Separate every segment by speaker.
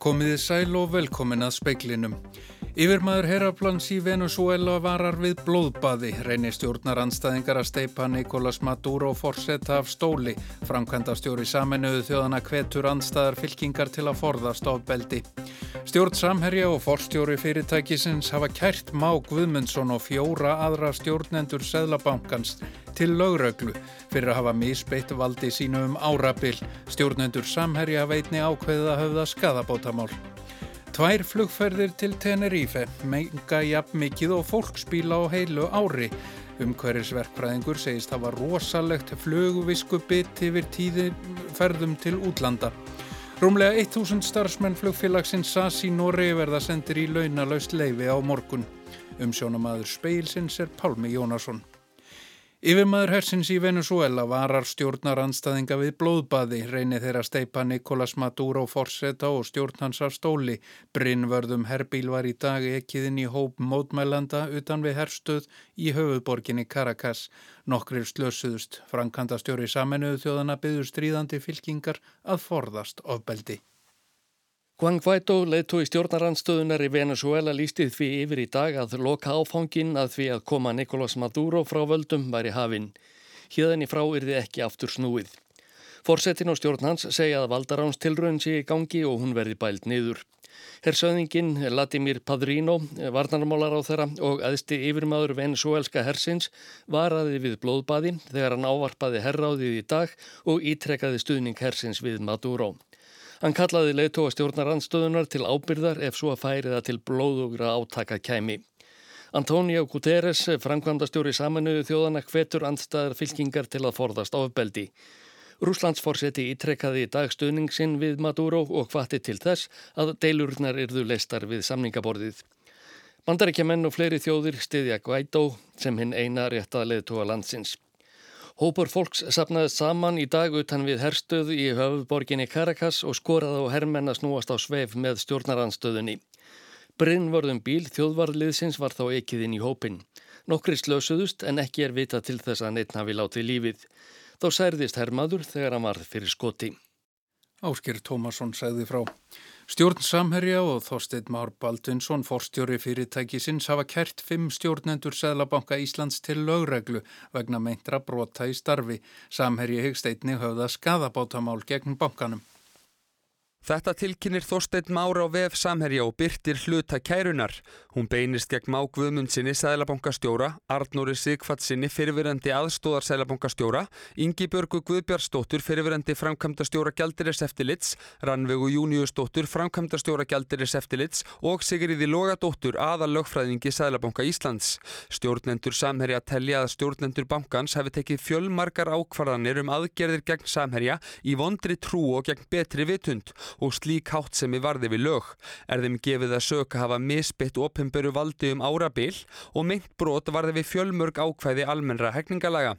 Speaker 1: Komiði sæl og velkomin að speiklinum. Yfirmaður herraflans í Venezuela varar við blóðbaði, reynir stjórnar anstæðingar að steipa Nicolás Maduro forsetta af stóli, framkvæmda stjóri saminuðu þjóðana hvetur anstæðar fylkingar til að forðast ofbeldi. Stjórn Samherja og forstjóri fyrirtækisins hafa kært Má Guðmundsson og fjóra aðra stjórnendur Seðlabankans til lögröglu fyrir að hafa misbeitt valdi sínu um árabil. Stjórnendur Samherja veitni ákveðið að höfða skadabótamál. Tvær flugferðir til Tenerife, menga jafn mikið og fólksbíla á heilu ári. Umhverjusverkfræðingur segist hafa rosalegt flugvisku bytt yfir tíði ferðum til útlanda. Rúmlega 1000 starfsmenn flugfélagsins SAS í Nóri verða sendir í launalaust leifi á morgun. Umsjónamaður speilsins er Pálmi Jónasson. Yfirmaður hersins í Venezuela varar stjórnar anstaðinga við blóðbaði, reynið þeirra steipa Nicolás Maduro forseta og stjórn hans af stóli. Brinnvörðum herbíl var í dag ekkiðin í hóp mótmælanda utan við herstöð í höfuðborginni Caracas. Nokkrir slösuðust, Frankanda stjóri saminuðu þjóðana byggðu stríðandi fylkingar að forðast ofbeldi.
Speaker 2: Juan Guaidó leiðtói stjórnarandstöðunar í Venezuela lístið því yfir í dag að loka áfangin að því að koma Nicolás Maduro frá völdum væri hafinn. Híðan í frá þið ekki aftur snúið. Forsetin og stjórn hans segja að valdaránstilröðin sé í gangi og hún verði bælt niður. Hersöðingin Latimir Padrino, varnarmálar á þeirra og aðsti yfirmaður venezuelska hersins varaði við blóðbaði þegar hann ávarpaði herráðið í dag og ítrekkaði stuðning hersins við Maduro. Hann kallaði leiðtóa stjórnarandstöðunar til ábyrðar ef svo að færi það til blóðugra átaka kæmi. Antonio Guterres, framkvæmdastjóri samanuðu þjóðana, hvetur andstæðar fylkingar til að forðast ofbeldi. Rúslandsforseti ítrekkaði í dag stöðningsinn við Maduro og hvati til þess að deilurnar yrðu leistar við samningaborðið. Bandaríkjaman og fleiri þjóðir stiðja Guaidó sem hinn eina réttað leiðtóa landsins. Hópur fólks sapnaði saman í dag utan við herstöðu í höfuborginni Caracas og skoraði á herrmenn að snúast á sveif með stjórnaranstöðunni. Brinnvörðum bíl þjóðvarliðsins var þá ekkiðinn í hópin. Nokkri slösuðust en ekki er vita til þess að neitt hafi látið lífið. Þá særðist herrmaður þegar hann varð fyrir skoti.
Speaker 1: Ásker Tómasson segði frá. Stjórn Samherja og Þorstein Már Baldvinsson, forstjóri fyrirtækisins, hafa kert fimm stjórnendur Sæðlabanka Íslands til lögreglu vegna meintra brota í starfi. Samherji hegst einni höfða skadabátamál gegn bankanum.
Speaker 3: Þetta tilkynir Þorstein Mára á vef Samherja og byrtir hluta kærunar. Hún beinist gegn Má Guðmundsinni Sæðlabankastjóra, Arnóri Sigfatsinni fyrirverandi aðstóðar Sæðlabankastjóra, Ingi Börgu Guðbjörnsdóttur fyrirverandi framkvæmdastjóra Gjaldiris eftirlits, Rannvegu Júniusdóttur framkvæmdastjóra Gjaldiris eftirlits og Sigriði Logadóttur aðal lögfræðingi Sæðlabanka Íslands. Stjórnendur Samherja telja að stjórnendur bankans hefði tekið fjölmarkar ákvarðanir um aðgerðir gegn Samherja í vondri trú og gegn betri vitund og slík hátt sem er varði við lög. Er þeim gefið að söka hafa misbytt opimböru valdi um árabil og meint brot varði við fjölmörg ákvæði almennra hegningalega.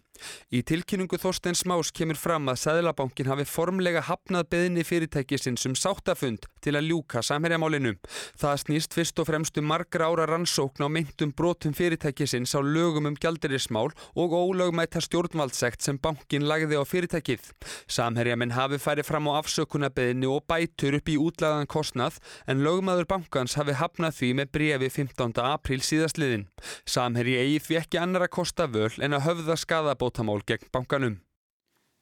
Speaker 3: Í tilkynningu Þorsteins Más kemur fram að Sæðlabankin hafi formlega hafnað beðinni fyrirtækisins um sáttafund til að ljúka samherjamálinu. Það snýst fyrst og fremst um margra ára rannsókn á meintum brotum fyrirtækisins á lögum um gjaldirismál og ólögmæta stjórnvaldsekt sem bankin lagði á fyrirtækið. Samherjaminn hafi færið fram á afsökunarbeðinni og bætur upp í útlæðan kostnað en lögmaður bankans hafi hafnað því með brefi 15. apríl síðastliðin. Samherji eigi því ekki annara kosta völ en að höfða skadabótamál gegn bankanum.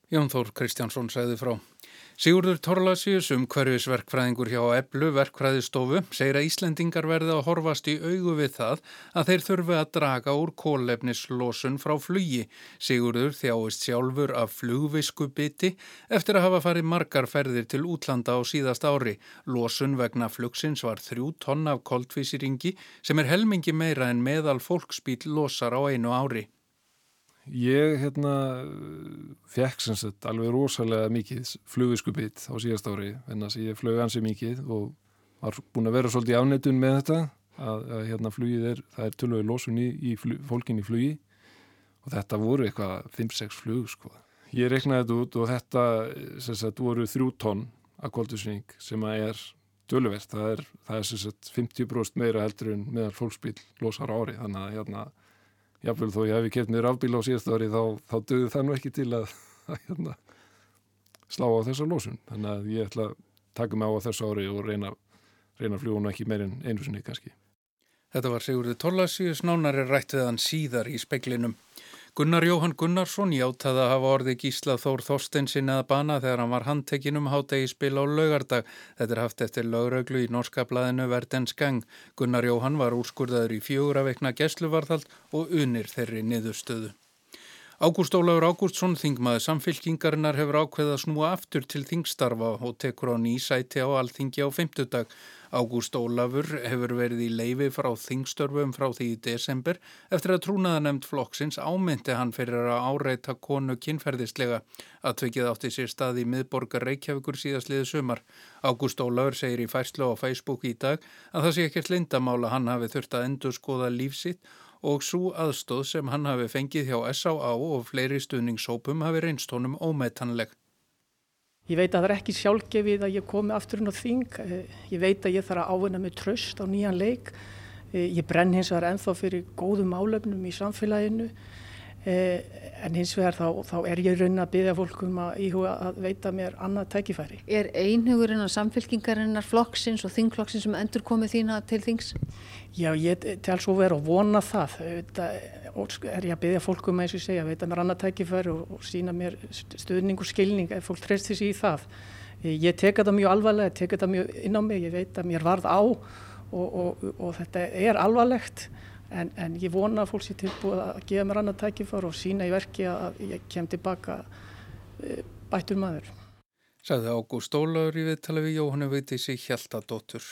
Speaker 1: Jón Þór Kristjánsson segði frá. Sigurður Torlasius um hverjusverkfræðingur hjá Eblu verkfræðistofu segir að Íslendingar verði að horfast í augu við það að þeir þurfi að draga úr kólefnislosun frá flugi. Sigurður þjáist sjálfur af flugvisku biti eftir að hafa farið margar ferðir til útlanda á síðast ári. Losun vegna flugsins var þrjú tonn af koldvísiringi sem er helmingi meira en meðal fólksbíl losar á einu ári.
Speaker 4: Ég hérna fekk sem sagt alveg rosalega mikið flugiskupið á síðast ári en þess að ég flög ansi mikið og var búin að vera svolítið afnettun með þetta að, að hérna flugið er, það er tölvögu losun í, í flug, fólkin í flugi og þetta voru eitthvað 5-6 flug sko. Ég reknaði þetta út og þetta sem sagt voru þrjú tonn að koldusning sem að er tölvöverst, það er, það er sem sagt 50% meira heldur en meðal fólksbíl losar ári þannig að hérna jáfnveil þó ég hef kert mér afbíl á síðast ári þá, þá döðu það nú ekki til að, hérna, slá á þessa lósun þannig að ég ætla að taka mig á þessu ári og reyna, reyna að fljúa nú ekki meirinn einu sinni kannski
Speaker 1: Þetta var Sigurður Torlasíus, nánari rætt við hann síðar í speklinum. Gunnar Jóhann Gunnarsson játaði að hafa orði gísla Þór Þorstensin eða bana þegar hann var handtekinn um hádegi spil á laugardag. Þetta er haft eftir lauröglu í norska blaðinu Verdens gang. Gunnar Jóhann var úrskurðaður í fjögur að veikna gesluvarðald og unir þeirri niðurstöðu. Ágúst Ólaur Ágústsson, þingmaður samfylkingarinnar, hefur ákveðað að snúa aftur til þingstarfa og tekur á nýsæti á alþingi á fymtudag. Ágúst Ólafur hefur verið í leifi frá þingstörfum frá því í desember eftir að trúnaðanemnd flokksins ámyndi hann fyrir að áreita konu kynferðislega að tvekið átti sér stað í miðborgar Reykjavíkur síðastliðu sumar. Ágúst Ólafur segir í fæslu á Facebook í dag að það sé ekkert lindamála hann hafi þurft að endur skoða lífsitt og svo aðstóð sem hann hafi fengið hjá S.A.A. og fleiri stuðningshópum hafi reynst honum ómetanleg.
Speaker 5: Ég veit að það er ekki sjálfgefið að ég komi aftur inn á þing. Eh, ég veit að ég þarf að ávinna með tröst á nýjan leik. Eh, ég brenn hins vegar enþá fyrir góðum álefnum í samfélaginu. Eh, en hins vegar þá, þá er ég raun að byggja fólkum að íhuga að veita mér annað tækifæri.
Speaker 6: Er einhugurinn á samfélkingarinnar flokksins og þingflokksins sem endur komið þína til þings?
Speaker 5: Já, ég tel svo verið að vona það. Þetta er ég að byggja fólkum að eins og segja, veita mér annað tækifæri og, og sína mér stuðning og skilning ef fólk treyst þessi í það. Ég teka þetta mjög alvarlega, ég teka þetta mjög inn á mig, ég veit að mér varð á og, og, og þetta er alvarlegt en, en ég vona að fólk sé tilbúið að gefa mér annað tækifar og sína í verki að ég kem tilbaka e, bættur maður.
Speaker 1: Saði Ágúst Ólaur í viðtala við Jóhannu Veitísi Hjaltadóttur.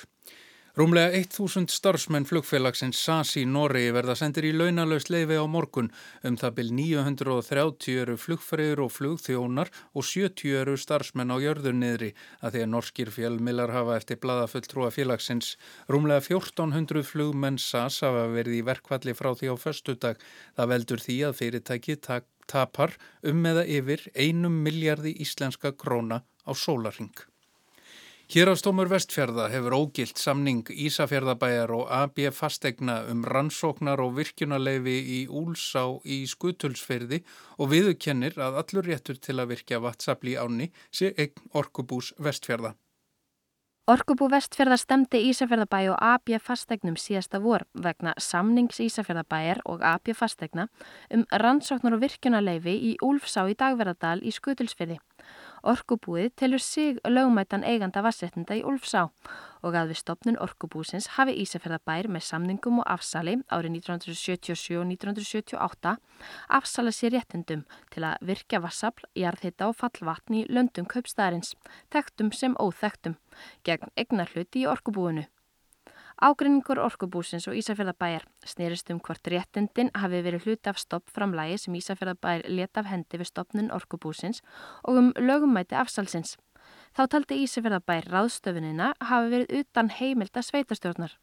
Speaker 1: Rúmlega 1000 starfsmenn flugfélagsins SAS í Noregi verða sendir í launalaust leifi á morgun. Um það byl 930 eru flugfræður og flugþjónar og 70 eru starfsmenn á jörður niðri að því að norskir fjölmilar hafa eftir bladafulltrúa félagsins. Rúmlega 1400 flugmenn SAS hafa verið í verkvalli frá því á föstudag. Það veldur því að fyrirtæki tapar um eða yfir einum miljardi íslenska króna á sólaring. Hérastómur Vestfjörða hefur ógilt samning Ísafjörðabæjar og AB fastegna um rannsóknar og virkjunarleifi í Úlsá í Skutulsferði og viðukennir að allur réttur til að virkja vatsapli áni sé eign Orkubús Vestfjörða.
Speaker 7: Orkubú Vestfjörðar stemdi Ísafjörðabæ og AB fastegnum síðasta vor vegna samnings Ísafjörðabæjar og AB fastegna um rannsóknar og virkjunarleifi í Úlfsá í Dagverðardal í Skutulsferði. Orkubúið telur sig lögmætan eiganda vassréttinda í Ulfsá og að við stopnun Orkubúsins hafi Ísafjörðabær með samningum og afsali árið 1977 og 1978 afsala sér réttindum til að virkja vassafl, jarðhitta og fallvatn í löndum kaupstæðarins, þekktum sem óþekktum, gegn egnar hluti í Orkubúinu. Ágrinningur orkubúsins og Ísafjörðabæjar snýrist um hvort réttindin hafi verið hlut af stoppframlægi sem Ísafjörðabæjar let af hendi við stoppnun orkubúsins og um lögumæti afsalsins. Þá taldi Ísafjörðabæjar ráðstöfunina hafi verið utan heimilda sveitastjórnar.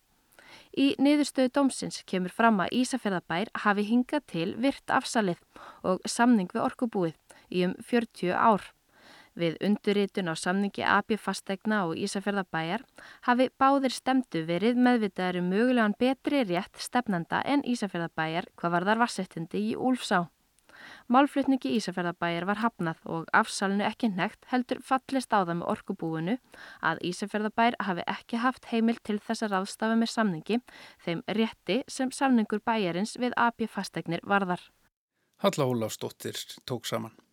Speaker 7: Í niðurstöðu dómsins kemur fram að Ísafjörðabæjar hafi hingað til virt afsalið og samning við orkubúið í um 40 ár. Við unduritun á samningi AB fastegna og Ísafjörðabæjar hafi báðir stemdu verið meðvitaður um mögulegan betri rétt stefnanda en Ísafjörðabæjar hvað var þar vassettindi í Úlfsá. Málflutningi Ísafjörðabæjar var hafnað og afsalinu ekki nekt heldur fallist á það með orkubúinu að Ísafjörðabæjar hafi ekki haft heimil til þess að ráðstafa með samningi þeim rétti sem samningur bæjarins við AB fastegnir varðar.
Speaker 1: Halla Ólafsdóttir tók saman.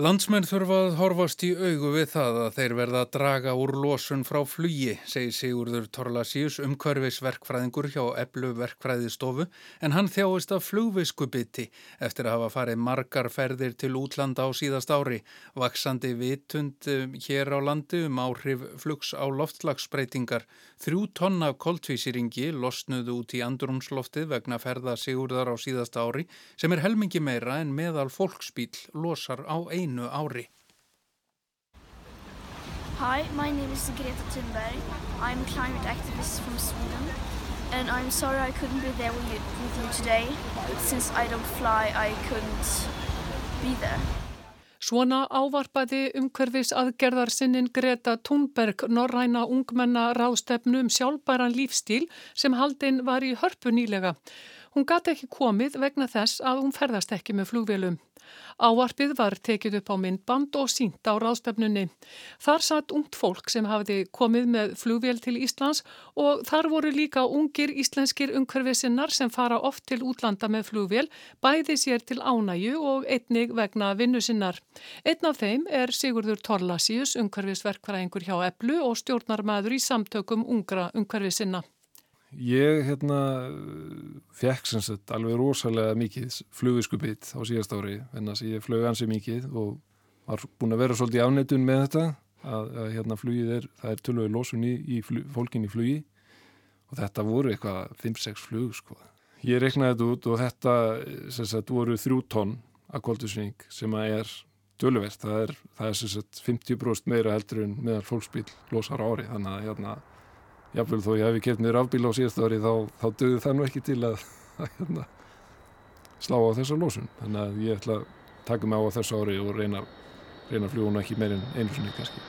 Speaker 1: Landsmenn þurfa að horfast í augu við það að þeir verða að draga úr losun frá flugi, segir Sigurður Torlasíus umhverfisverkfræðingur hjá Eblu verkfræðistofu en hann þjáist af flugviskubiti eftir að hafa farið margar ferðir til útlanda á síðast ári. Vaksandi vitund um, hér á landi um áhrif flugs á loftlagsbreytingar. Þrjú tonna koltvísýringi losnuðu út í andrumsloftið vegna ferða Sigurðar á síðast ári sem er helmingi meira en meðal fólksbíl losar á einu einu ári.
Speaker 8: Hi, my name is Greta Thunberg. I'm a climate activist from Sweden and I'm sorry I couldn't be there with you, with you today. Since I don't fly, I couldn't be there.
Speaker 9: Svona ávarpaði umhverfis aðgerðar sinnin Greta Thunberg norræna ungmenna rástefnu um sjálfbæran lífstíl sem haldinn var í hörpu nýlega. Hún gati ekki komið vegna þess að hún ferðast ekki með flugvélum. Ávarpið var tekið upp á myndband og sínt á ráðstefnunni. Þar satt ungt fólk sem hafði komið með flugvél til Íslands og þar voru líka ungir íslenskir umhverfisinnar sem fara oft til útlanda með flugvél, bæði sér til ánæju og einnig vegna vinnusinnar. Einn af þeim er Sigurður Torlasíus, umhverfisverkfræðingur hjá Eplu og stjórnarmæður í samtökum ungra umhverfisinna.
Speaker 4: Ég hérna fekk sem sagt alveg rosalega mikið flugiskupið á síðast ári en þess að ég flög ansið mikið og var búin að vera svolítið ánættun með þetta að, að hérna flugið er, það er tölvöðu lósun í, í flug, fólkin í flugi og þetta voru eitthvað 5-6 flug sko. Ég reknaði þetta út og þetta sem sagt voru þrjú tonn að koldusning sem að er tölvöverst, það er, það er sem sagt 50% meira heldur en meðal fólksbíl losar ári þannig að hérna jáfnveil þó ég hef kert mér afbíl á síðast ári þá, þá döðu það nú ekki til að, að hérna, slá á þessa lósun þannig að ég ætla að taka mig á þessu ári og reyna, reyna að fljúna ekki meirinn einu sinni kannski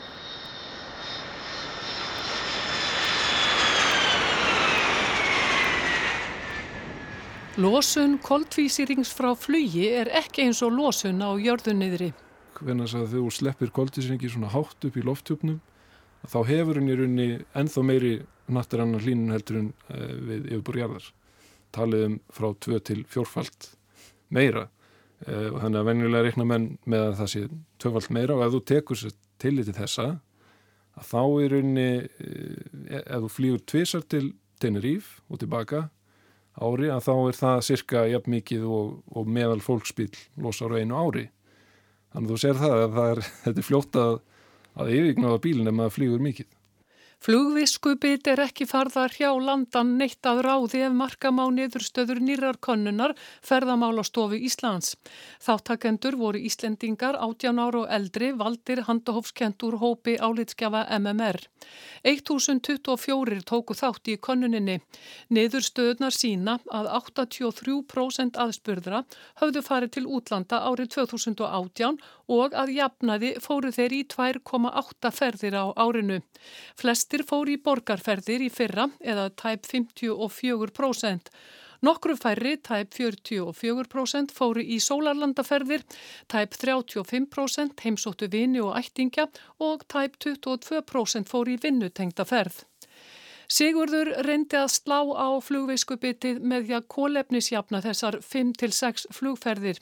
Speaker 9: Lósun koldvísýrings frá flugi er ekki eins og lósun á jörðunniðri.
Speaker 4: Hvernig að þú sleppir koldvísýringi svona hátt upp í lofthjúpnum þá hefur henni runni ennþá meiri natturannar hlínun heldur en uh, við yfirbúrjarðar talið um frá tvö til fjórfalt meira. Uh, og þannig að venjulega reikna menn með að það sé tvöfalt meira og ef þú tekur sér tillitið þessa að þá er unni uh, ef þú flýgur tvísar til Teneríf og tilbaka ári að þá er það cirka jafn mikið og, og meðal fólksbíl losar á einu ári. Þannig að þú ser það að það er, þetta er fljótt að, að yfirgnáða bílinn ef maður flýgur mikið
Speaker 9: Flugviskubit er ekki farðar hjá landan neitt að ráði ef markamá niðurstöður nýrar konnunar ferðamálastofu Íslands. Þáttakendur voru Íslendingar 18 ára og eldri valdir handahófskentur hópi álitskjafa MMR. 1024 tóku þátt í konnuninni. Niðurstöðunar sína að 83% aðspurðra höfðu farið til útlanda árið 2018 og að jafnaði fóru þeir í 2,8 ferðir á árinu. Flest Flestir fóri í borgarferðir í fyrra eða tæp 54%. Nokkru færri, tæp 44%, fóri í sólarlandaferðir, tæp 35% heimsóttu vini og ættingja og tæp 22% fóri í vinnutengta ferð. Sigurður reyndi að slá á flugveiskubitið með því að kólefnisjafna þessar 5-6 flugferðir.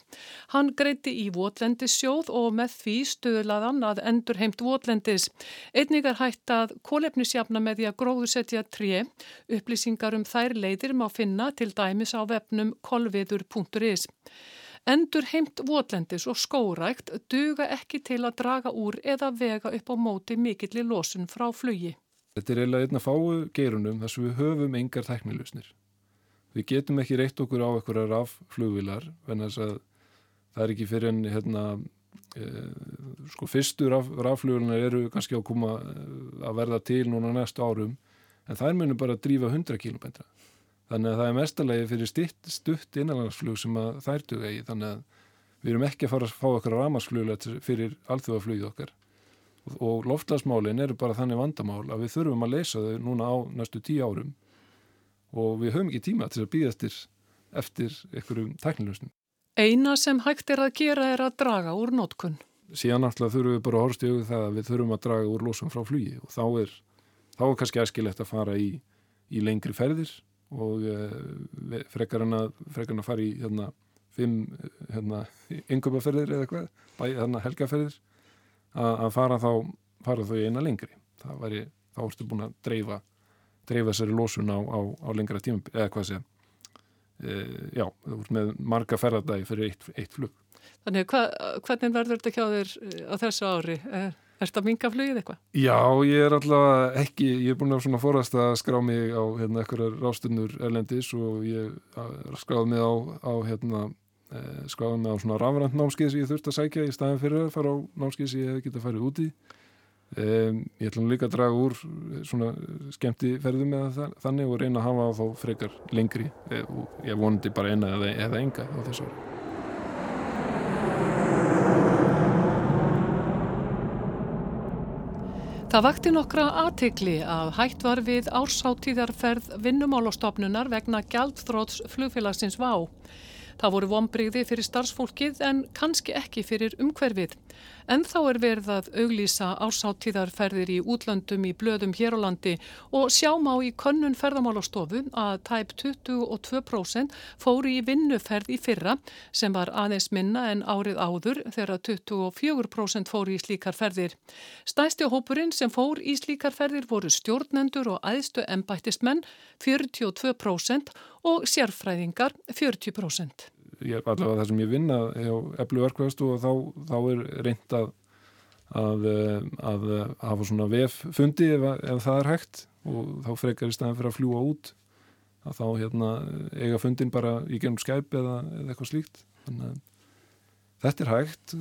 Speaker 9: Hann greiti í votlendissjóð og með því stöðlaðan að endur heimt votlendis. Einnig er hægt að kólefnisjafna með því að gróðusetja 3. Upplýsingar um þær leiðir má finna til dæmis á vefnum kolviður.is. Endur heimt votlendis og skórækt duga ekki til að draga úr eða vega upp á móti mikillir losun frá flugi.
Speaker 4: Þetta er eiginlega einna fáu geirunum þess að við höfum engar teknilusnir. Við getum ekki reitt okkur á einhverjar af flugvilar en þess að það er ekki fyrir en hérna, e, sko fyrstur af rafflugvilunar eru kannski að koma e, að verða til núna næstu árum en þær munum bara að drífa 100 km. Þannig að það er mestalegi fyrir stitt, stutt innanlandsflug sem þær duga í þannig að við erum ekki að fara að fá okkar ramarsfluglega fyrir alþjóðaflugið okkar og loftlagsmálin eru bara þannig vandamál að við þurfum að leysa þau núna á næstu tíu árum og við höfum ekki tíma til að býða eftir, einhverjum tæknilusnum.
Speaker 9: Eina sem hægt er að gera er að draga úr nótkunn.
Speaker 4: Síðan náttúrulega þurfum við bara að horfst í auðvitað það að við þurfum að draga úr losum frá flugi og þá er, þá er kannski æskilegt að fara í, í lengri ferðir og e, frekar hann að, að fara í hérna, fimm hérna, yngöpaferðir eða hvað, hérna, helgaferðir að fara þá fara þau eina lengri það væri, þá ertu búin að dreifa dreifa þessari lósun á, á, á lengra tíma eða hvað sé e, já, þú ert með marga ferðardagi fyrir eitt, eitt flug
Speaker 9: Þannig, hva, hvernig verður þetta hjá þér e, á þessu ári? Er, er þetta mingaflugið eitthvað?
Speaker 4: Já, ég er alltaf ekki, ég er búin að svona forast að skrá mig á hérna eitthvað rástunnur erlendis og ég skráði mig á, á hérna Eh, skráði mig á svona rafrænt námskeið sem ég þurfti að sækja í staðin fyrir að fara á námskeið sem ég hef getið að fara úti um, ég ætlum líka að draga úr eh, svona skemmti ferðum eða þannig og reyna að hafa þá frekar lengri eh, og ég vonandi bara eina eða, eða enga á þessu ári
Speaker 9: Það vakti nokkra aðtikli að hætt var við ársáttíðarferð vinnumálastofnunar vegna gjaldþróts flugfélagsins VÁ. Það voru vonbreyði fyrir starfsfólkið en kannski ekki fyrir umhverfið. En þá er verið að auglýsa ásáttíðarferðir í útlöndum í blöðum hér á landi og sjáum á í könnun ferðamálastofu að tæp 22% fóri í vinnuferð í fyrra sem var aðeins minna en árið áður þegar 24% fóri í slíkar ferðir. Stæsti hópurinn sem fór í slíkar ferðir voru stjórnendur og aðstu ennbættistmenn 42% og sérfræðingar 40%
Speaker 4: ég, allavega það sem ég vinna hjá Eblu Örkvæðastu og þá, þá er reynd að, að, að hafa svona vef fundi ef, ef það er hægt og þá frekar í staðan fyrir að fljúa út að þá hérna, eiga fundin bara í genum Skype eða, eða eitthvað slíkt. Þannig að þetta er hægt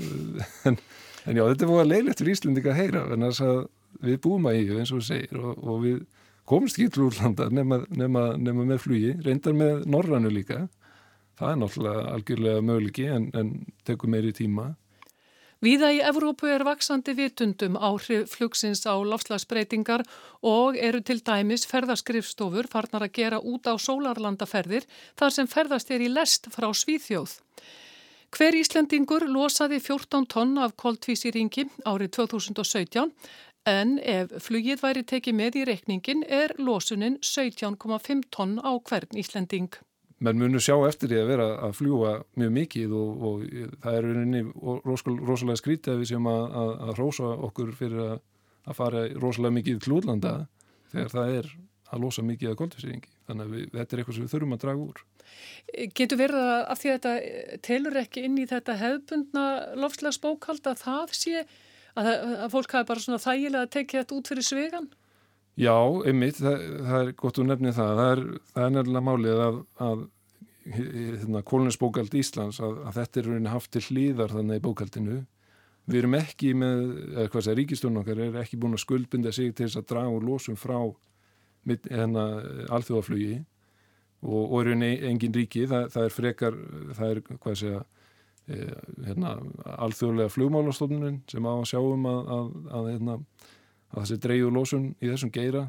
Speaker 4: en, en já, þetta er búin að leilegt fyrir Íslindika að heyra en þess að við búum að í eins og við segir og, og við komumst ekki til úrlanda nema, nema, nema með flugi, reyndar með Norrannu líka það er náttúrulega algjörlega möguleiki en, en tekur meiri tíma.
Speaker 9: Víða í Evrópu er vaksandi vitundum áhrif flugsins á lofslagsbreytingar og eru til dæmis ferðaskrifstofur farnar að gera út á sólarlandaferðir þar sem ferðast er í lest frá Svíþjóð. Hver Íslandingur losaði 14 tonn af koltvísýringi árið 2017 en ef flugið væri tekið með í rekningin er losunin 17,5 tonn á hvern Íslanding
Speaker 4: menn munur sjá eftir því að vera að fljúa mjög mikið og, og það er rauninni rosalega skrítið að við séum að, að, að rosa okkur fyrir að, að fara rosalega mikið klúðlanda þegar það er að losa mikið af koldvísýringi. Þannig að við, þetta er eitthvað sem við þurfum að draga úr.
Speaker 9: Getur verið að af því að þetta telur ekki inn í þetta hefbundna lofslagsbókald að það sé að, að fólk hafi bara svona þægilega að tekja þetta út fyrir svegan?
Speaker 4: Já, einmitt, það, það er gott að nefni það. Það er, það er nefnilega málið að, að hérna, kólunisbókald Íslands að, að þetta er rauninni haft til hlýðar þannig í bókaldinu. Við erum ekki með, eða hvað það er, ríkistjónu okkar er ekki búin að skuldbunda sig til þess að draga úr losum frá hérna, alþjóðaflugi og, rauninni engin ríki, það, það er frekar, það er, hvað segja, hérna, alþjóðlega flugmálastofnun sem á að sjáum að, að, að hérna, að þessi dreyju lósun í þessum geira.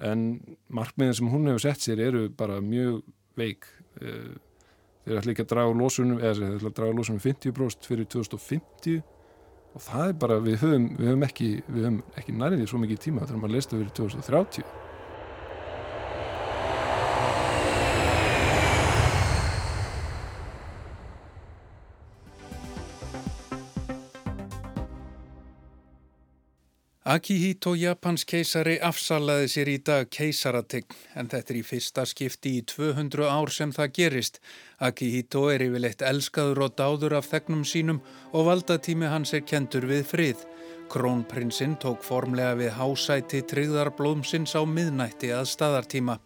Speaker 4: En markmiðin sem hún hefur sett sér eru bara mjög veik. Eh, þeir ætla ekki að draga lósunum eða þeir ætla að draga lósunum 50% fyrir 2050 og það er bara við höfum, við höfum ekki, ekki nærið svo mikið tíma þegar maður leist að vera 2030
Speaker 1: Akihito Japans keisari afsalaði sér í dag keisarategn en þetta er í fyrsta skipti í 200 ár sem það gerist. Akihito er yfirleitt elskaður og dáður af þegnum sínum og valdatími hans er kentur við frið. Krónprinsinn tók formlega við hásæti tryggðarblóðmsins á miðnætti að staðartíma.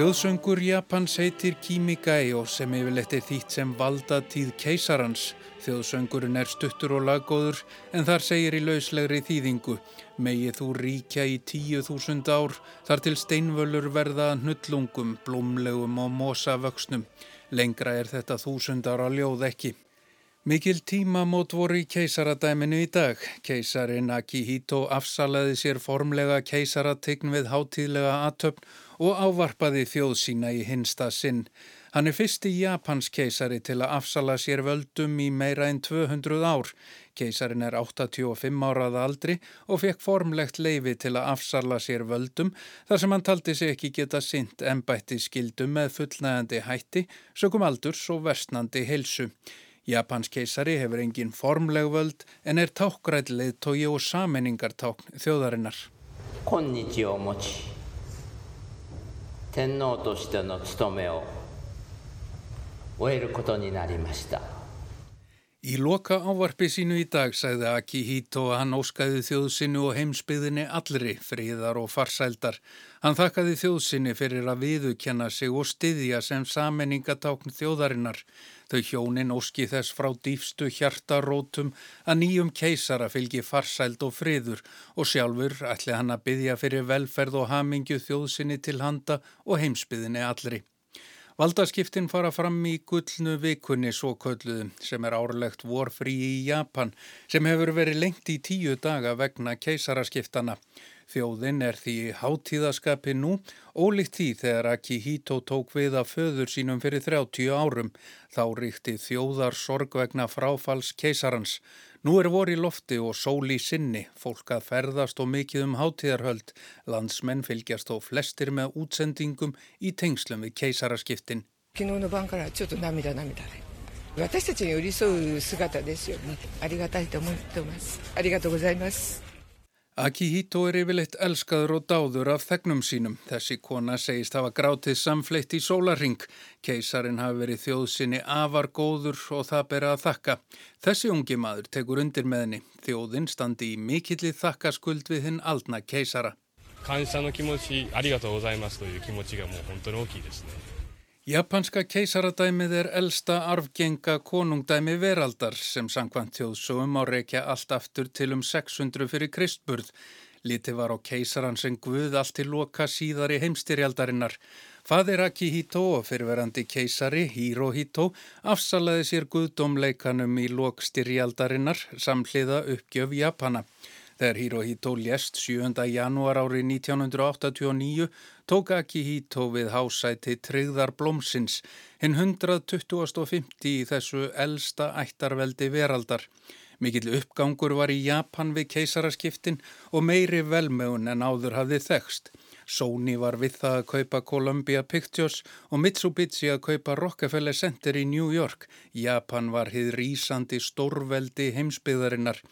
Speaker 1: Þjóðsöngur Japans heitir Kimigai og sem yfirleitt er þýtt sem valdatíð keisarans. Þjóðsöngurinn er stuttur og laggóður en þar segir í lauslegri þýðingu Megið þú ríkja í tíu þúsund ár þar til steinvölur verða hnullungum, blómlegum og mosavöxnum. Lengra er þetta þúsund ára ljóð ekki. Mikil tímamót voru í keisaradæminu í dag. Keisarin Akihito afsalaði sér formlega keisarategn við hátíðlega aðtöfn og ávarpaði þjóð sína í hinsta sinn. Hann er fyrsti Japans keisari til að afsala sér völdum í meira en 200 ár. Keisarin er 85 árað aldri og fekk formlegt leifi til að afsala sér völdum þar sem hann taldi sig ekki geta sint ennbætti skildum með fullnægandi hætti, sökum aldurs og versnandi heilsu. Japans keisari hefur engin formleg völd en er tákgræð leðtói og saminningartákn þjóðarinnar. Konnichi o mochi. Tenno to shite no tsutome o oeru koto ni narimashita. Í loka ávarpi sínu í dag sagði Akihito að hann óskaði þjóðsinu og heimsbyðinni allri, fríðar og farsældar. Hann þakkaði þjóðsinu fyrir að viðukenna sig og styðja sem sammenningatákn þjóðarinnar. Þau hjónin óski þess frá dýfstu hjartarótum að nýjum keisara fylgi farsæld og friður og sjálfur ætli hann að byggja fyrir velferð og hamingju þjóðsinu til handa og heimsbyðinni allri. Valdaskiptin fara fram í gullnu vikunni svo kölluðu sem er árlegt vorfrí í Japan sem hefur verið lengt í tíu daga vegna keisaraskiptana. Þjóðin er því hátíðaskapi nú, ólíkt því þegar Akihito tók við að föður sínum fyrir 30 árum. Þá ríkti þjóðar sorg vegna fráfalls keisarans. Nú er vor í lofti og sól í sinni, fólk að ferðast og mikið um hátíðarhöld. Landsmenn fylgjast og flestir með útsendingum í tengslum við keisaraskiptin. 昨 Akihito er yfirleitt elskaður og dáður af þegnum sínum. Þessi kona segist hafa grátið samfleitt í sólarring. Keisarin hafi verið þjóðsynni afar góður og það bera að þakka. Þessi ungi maður tekur undir með henni. Þjóðin standi í mikillið þakkaskuld við hinn aldna keisara. 感謝の気持ちありがとうございますという気持ちがもう本当に大きいですね。 Japanska keisaradæmið er elsta arfgenga konungdæmi veraldar sem sangkvæmt þjóðsögum á reykja allt aftur til um 600 fyrir kristburð. Liti var á keisaran sem guð allt til loka síðar í heimstyrjaldarinnar. Fadir Akihito og fyrirverandi keisari Hirohito afsalaði sér guðdómleikanum í lokstyrjaldarinnar samhliða uppgjöf Japana. Þegar Hirohito lést 7. janúar árið 1989 tók Akihito við hásæti Tryggðar Blómsins, hinn 125. í þessu elsta ættarveldi veraldar. Mikill uppgangur var í Japan við keisaraskiptin og meiri velmögun en áður hafði þekst. Sony var við það að kaupa Columbia Pictures og Mitsubishi að kaupa Rockefeller Center í New York. Japan var hið rýsandi stórveldi heimsbyðarinnar.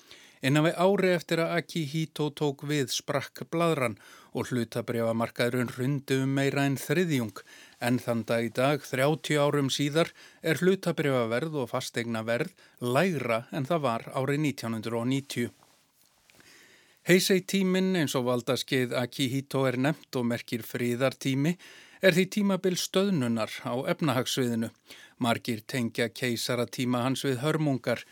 Speaker 1: Innan við ári eftir að Akihito tók við sprakk bladran og hlutabriðamarkaðurinn rundi um meira en þriðjung en þann dag í dag, 30 árum síðar, er hlutabriðaverð og fastegna verð lægra en það var árið 1990. Heisei tíminn eins og valdaskeið Akihito er nefnt og merkir fríðartími er því tímabil stöðnunar á efnahagsviðinu. Margir tengja keisaratíma hans við hörmungar.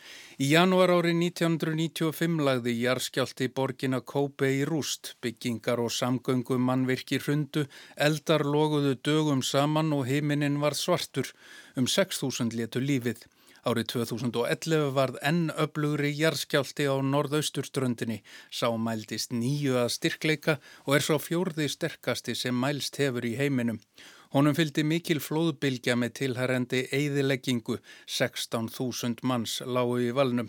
Speaker 1: Í janúar árið 1995 lagði jarskjálti borgina Kópe í rúst, byggingar og samgöngum mannvirki hrundu, eldar loguðu dögum saman og heiminin var svartur. Um 6.000 letu lífið. Árið 2011 varð enn öflugri jarskjálti á norðausturströndinni, sá mæltist nýju að styrkleika og er svo fjórði sterkasti sem mælst hefur í heiminum. Honum fylgdi mikil flóðbylgja með tilhærendi eigðileggingu, 16.000 manns lágu í valnum.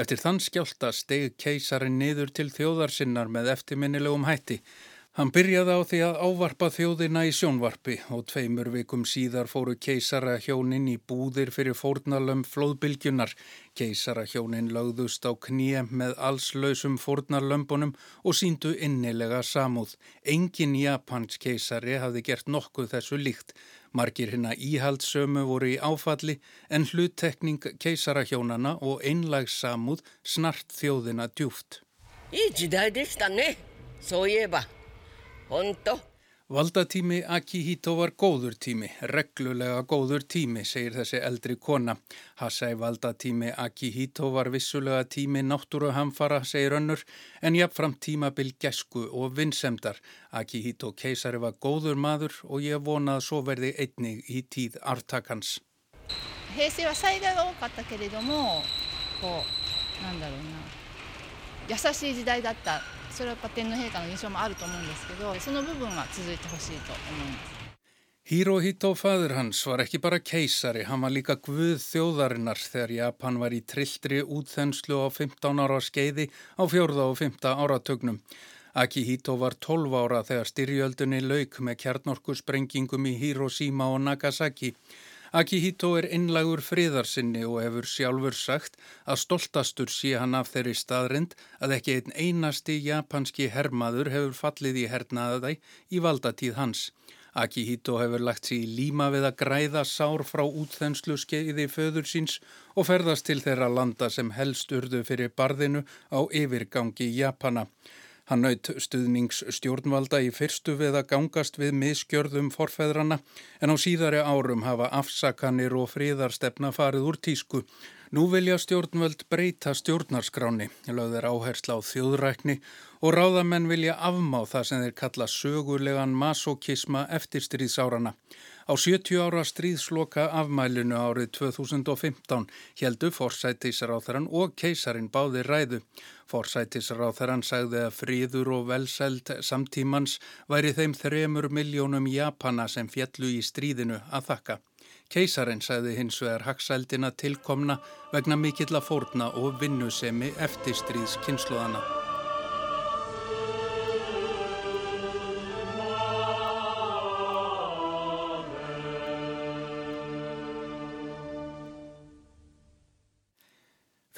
Speaker 1: Eftir þann skjálta steg keisarin niður til þjóðarsinnar með eftirminnilegum hætti. Hann byrjaði á því að ávarpa þjóðina í sjónvarpi og tveimur vikum síðar fóru keisarahjónin í búðir fyrir fórnalömm flóðbylgjunar. Keisarahjónin lögðust á kníu með allslausum fórnalömbunum og síndu innilega samúð. Engin Japans keisari hafði gert nokkuð þessu líkt. Margir hérna íhaldsömu voru í áfalli en hluttekning keisarahjónana og einlags samúð snart þjóðina djúft. Í jíðæði dista ne, svo ég ba. Hondo. Valdatími Akihito var góður tími, reglulega góður tími, segir þessi eldri kona. Hassai valdatími Akihito var vissulega tími náttúruhamfara, segir önnur, en jafnfram tímabil gesku og vinsemdar. Akihito keisari var góður maður og ég vonað svo verði einnig í tíð artakans. Heisi var sæðið ókatta keridomo, og, nandarú na, jassasí jídæði datta. それはやっぱ天皇陛下の印象もあると思うんですけどその部分は続いてほしいと思います Hirohito fadur hans var ekki bara keisari, hann var líka guð þjóðarinnar þegar Japan var í trilltri útþenslu á 15 ára skeiði á fjórða og 15 áratögnum. Akihito var 12 ára þegar styrjöldunni lauk með kjarnorku sprengingum í Hiroshima og Nagasaki. Akihito er innlagur friðarsinni og hefur sjálfur sagt að stoltastur sé hann af þeirri staðrind að ekki einn einasti japanski hermaður hefur fallið í hernaðaðæ í valdatíð hans. Akihito hefur lagt sér í líma við að græða sár frá útþenslu skeiði föður síns og ferðast til þeirra landa sem helst urðu fyrir barðinu á yfirgangi Japana. Hann naut stuðnings stjórnvalda í fyrstu við að gangast við miskjörðum forfeðrana en á síðari árum hafa afsakanir og fríðarstefna farið úr tísku. Nú vilja stjórnvöld breyta stjórnarskráni, lögðir áhersla á þjóðrækni og ráðamenn vilja afmá það sem þeir kalla sögulegan masokisma eftir stríðsárana. Á 70 ára stríðsloka afmælinu árið 2015 heldu forsætisráþarann og keisarin báði ræðu. Forsætisráþarann sagði að fríður og velseld samtímans væri þeim þremur miljónum Japana sem fjallu í stríðinu að þakka. Keisarinn sagði hins vegar haksældina tilkomna vegna mikill að fórna og vinnusemi eftir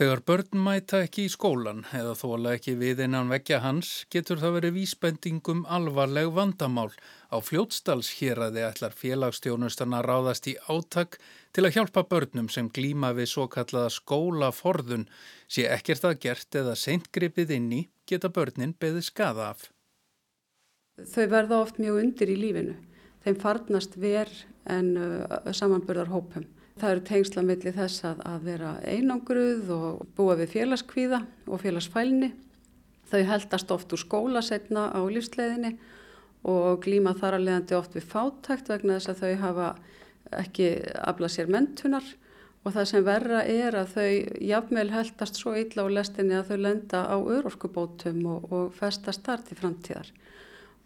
Speaker 1: Þegar börn mæta ekki í skólan eða þóla ekki við innan vekja hans getur það verið vísbendingum alvarleg vandamál. Á fljótsdals hér að þið ætlar félagsstjónustana ráðast í áttak til að hjálpa börnum sem glíma við svo kallaða skólaforðun. Sé ekkert að gert eða seintgripið inn í geta börnin beðið skada af.
Speaker 10: Þau verða oft mjög undir í lífinu. Þeim farnast verð en samanbörðar hópum. Það eru tengsla millir þess að, að vera einangruð og búa við félagskvíða og félagsfælni. Þau heldast oft úr skóla setna á lífsleiðinni og glíma þar að leiðandi oft við fátækt vegna þess að þau hafa ekki aflað sér mentunar og það sem verra er að þau jafnveil heldast svo illa á lestinni að þau lenda á örorkubótum og, og festa start í framtíðar.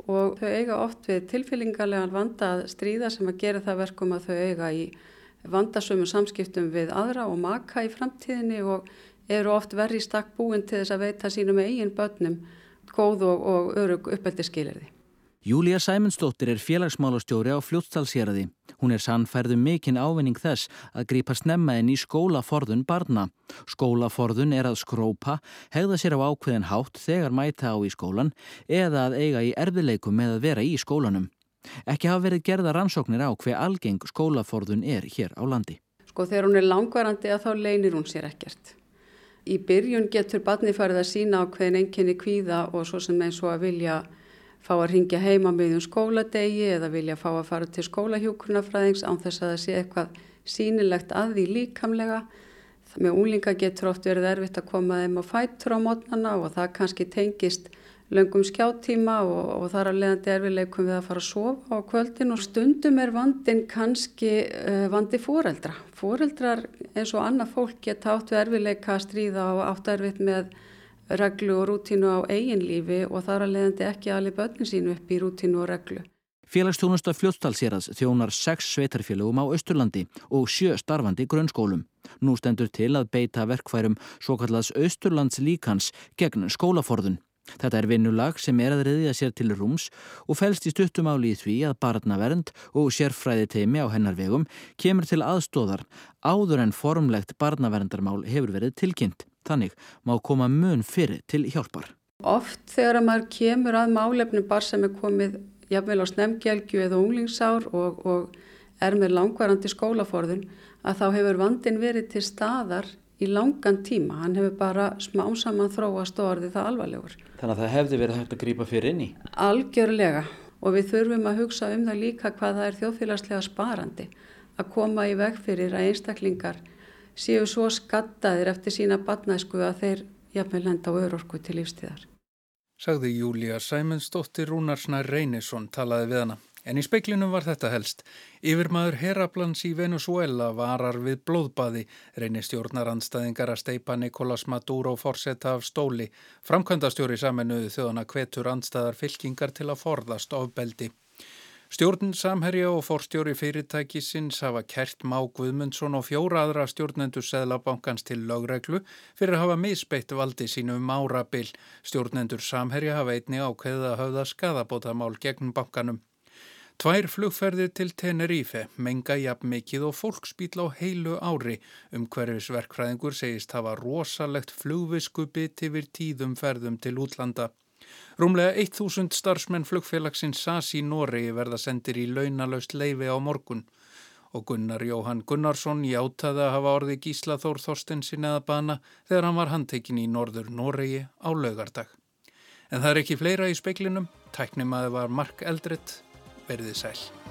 Speaker 10: Og þau eiga oft við tilfélingalegan vanda að stríða sem að gera það verkum að þau eiga í vandasömu samskiptum við aðra og maka í framtíðinni og eru oft verri stakk búin til þess að veita sínum eigin börnum góð og, og örug uppeldi skilirði.
Speaker 11: Júlia Sæmundsdóttir er félagsmálastjóri á fljótstalsjeraði. Hún er sannferðu um mikinn ávinning þess að grípa snemma inn í skólaforðun barna. Skólaforðun er að skrópa, hegða sér á ákveðin hátt þegar mæta á í skólan eða að eiga í erfileikum með að vera í skólanum. Ekki hafa verið gerða rannsóknir á hver algeng skólaforðun er hér á landi.
Speaker 10: Sko þegar hún er langvarandi að þá leynir hún sér ekkert. Í byrjun getur barni farið að sína á hvernig enginni kvíða og svo sem eins og að vilja fá að ringja heima með um skóladegi eða vilja fá að fara til skólahjókurnafræðings án þess að það sé eitthvað sínilegt að því líkamlega. Með úlinga getur oft verið erfitt að koma þeim á fætur á mótnana og það kannski tengist löngum skjáttíma og, og þar að leiðandi erfileikum við að fara að sofa á kvöldin og stundum er vandin kannski uh, vandi fóreldra. Fóreldrar eins og annað fólk geta áttu erfileika að stríða og áttu erfitt með reglu og rútínu á eigin lífi og þar að leiðandi ekki alveg börnin sínu upp í rútínu og reglu.
Speaker 11: Félagsþjónusta fljóttalsérað þjónar sex sveitarfélögum á Östurlandi og sjö starfandi grunnskólum. Nú stendur til að beita verkfærum svo kallaðs Östurlands líkans gegn skólaforðun. Þetta er vinnulag sem er að reyðja sér til rúms og fælst í stuttumáli í því að barnavernd og sérfræði teimi á hennar vegum kemur til aðstóðar áður en formlegt barnaverndarmál hefur verið tilkynnt. Þannig má koma mun fyrir til hjálpar.
Speaker 10: Oft þegar að maður kemur að málefnum bar sem er komið jafnvel á snemgelgju eða unglingsár og, og er með langvarandi skólaforðun að þá hefur vandin verið til staðar í langan tíma. Hann hefur bara smám saman þróast og orðið það alvarlegur.
Speaker 11: Þannig að það hefði verið hægt að grýpa fyrir inn í?
Speaker 10: Algjörlega og við þurfum að hugsa um það líka hvað það er þjóðfélagslega sparandi að koma í veg fyrir að einstaklingar séu svo skattaðir eftir sína batnæsku að þeir jafnvel henda á örorku til lífstíðar.
Speaker 1: Sagði Júlia Sæmundsdóttir Rúnarsnær Reynisson talaði við hana. En í speiklinum var þetta helst. Yfirmaður Heraplans í Venezuela varar við blóðbaði, reynir stjórnarandstæðingar að steipa Nicolás Maduro fórsetta af stóli. Framkvæmdastjóri saminuðu þjóðana kvetur andstæðar fylkingar til að forðast ofbeldi. Stjórn Samherja og forstjóri fyrirtækisins hafa kert Má Guðmundsson og fjóra aðra stjórnendur Seðlabankans til lögreglu fyrir að hafa misbeitt valdi sínu um árabil. Stjórnendur Samherja hafa einni ákveðið að hafa skadabótamál gegn bankanum. Tvær flugferðir til Tenerife menga jafn mikið og fólksbíl á heilu ári um hverfisverkfræðingur segist hafa rosalegt flugviskubit yfir tíðum ferðum til útlanda. Rúmlega 1000 starfsmenn flugfélagsins SAS í Noregi verða sendir í launalaust leifi á morgun og Gunnar Jóhann Gunnarsson játaði að hafa orði Gísla Þór Þorstensin eða bana þegar hann var handtekinn í norður Noregi á laugardag. En það er ekki fleira í speiklinum, tæknimaði var Mark Eldrett sæl.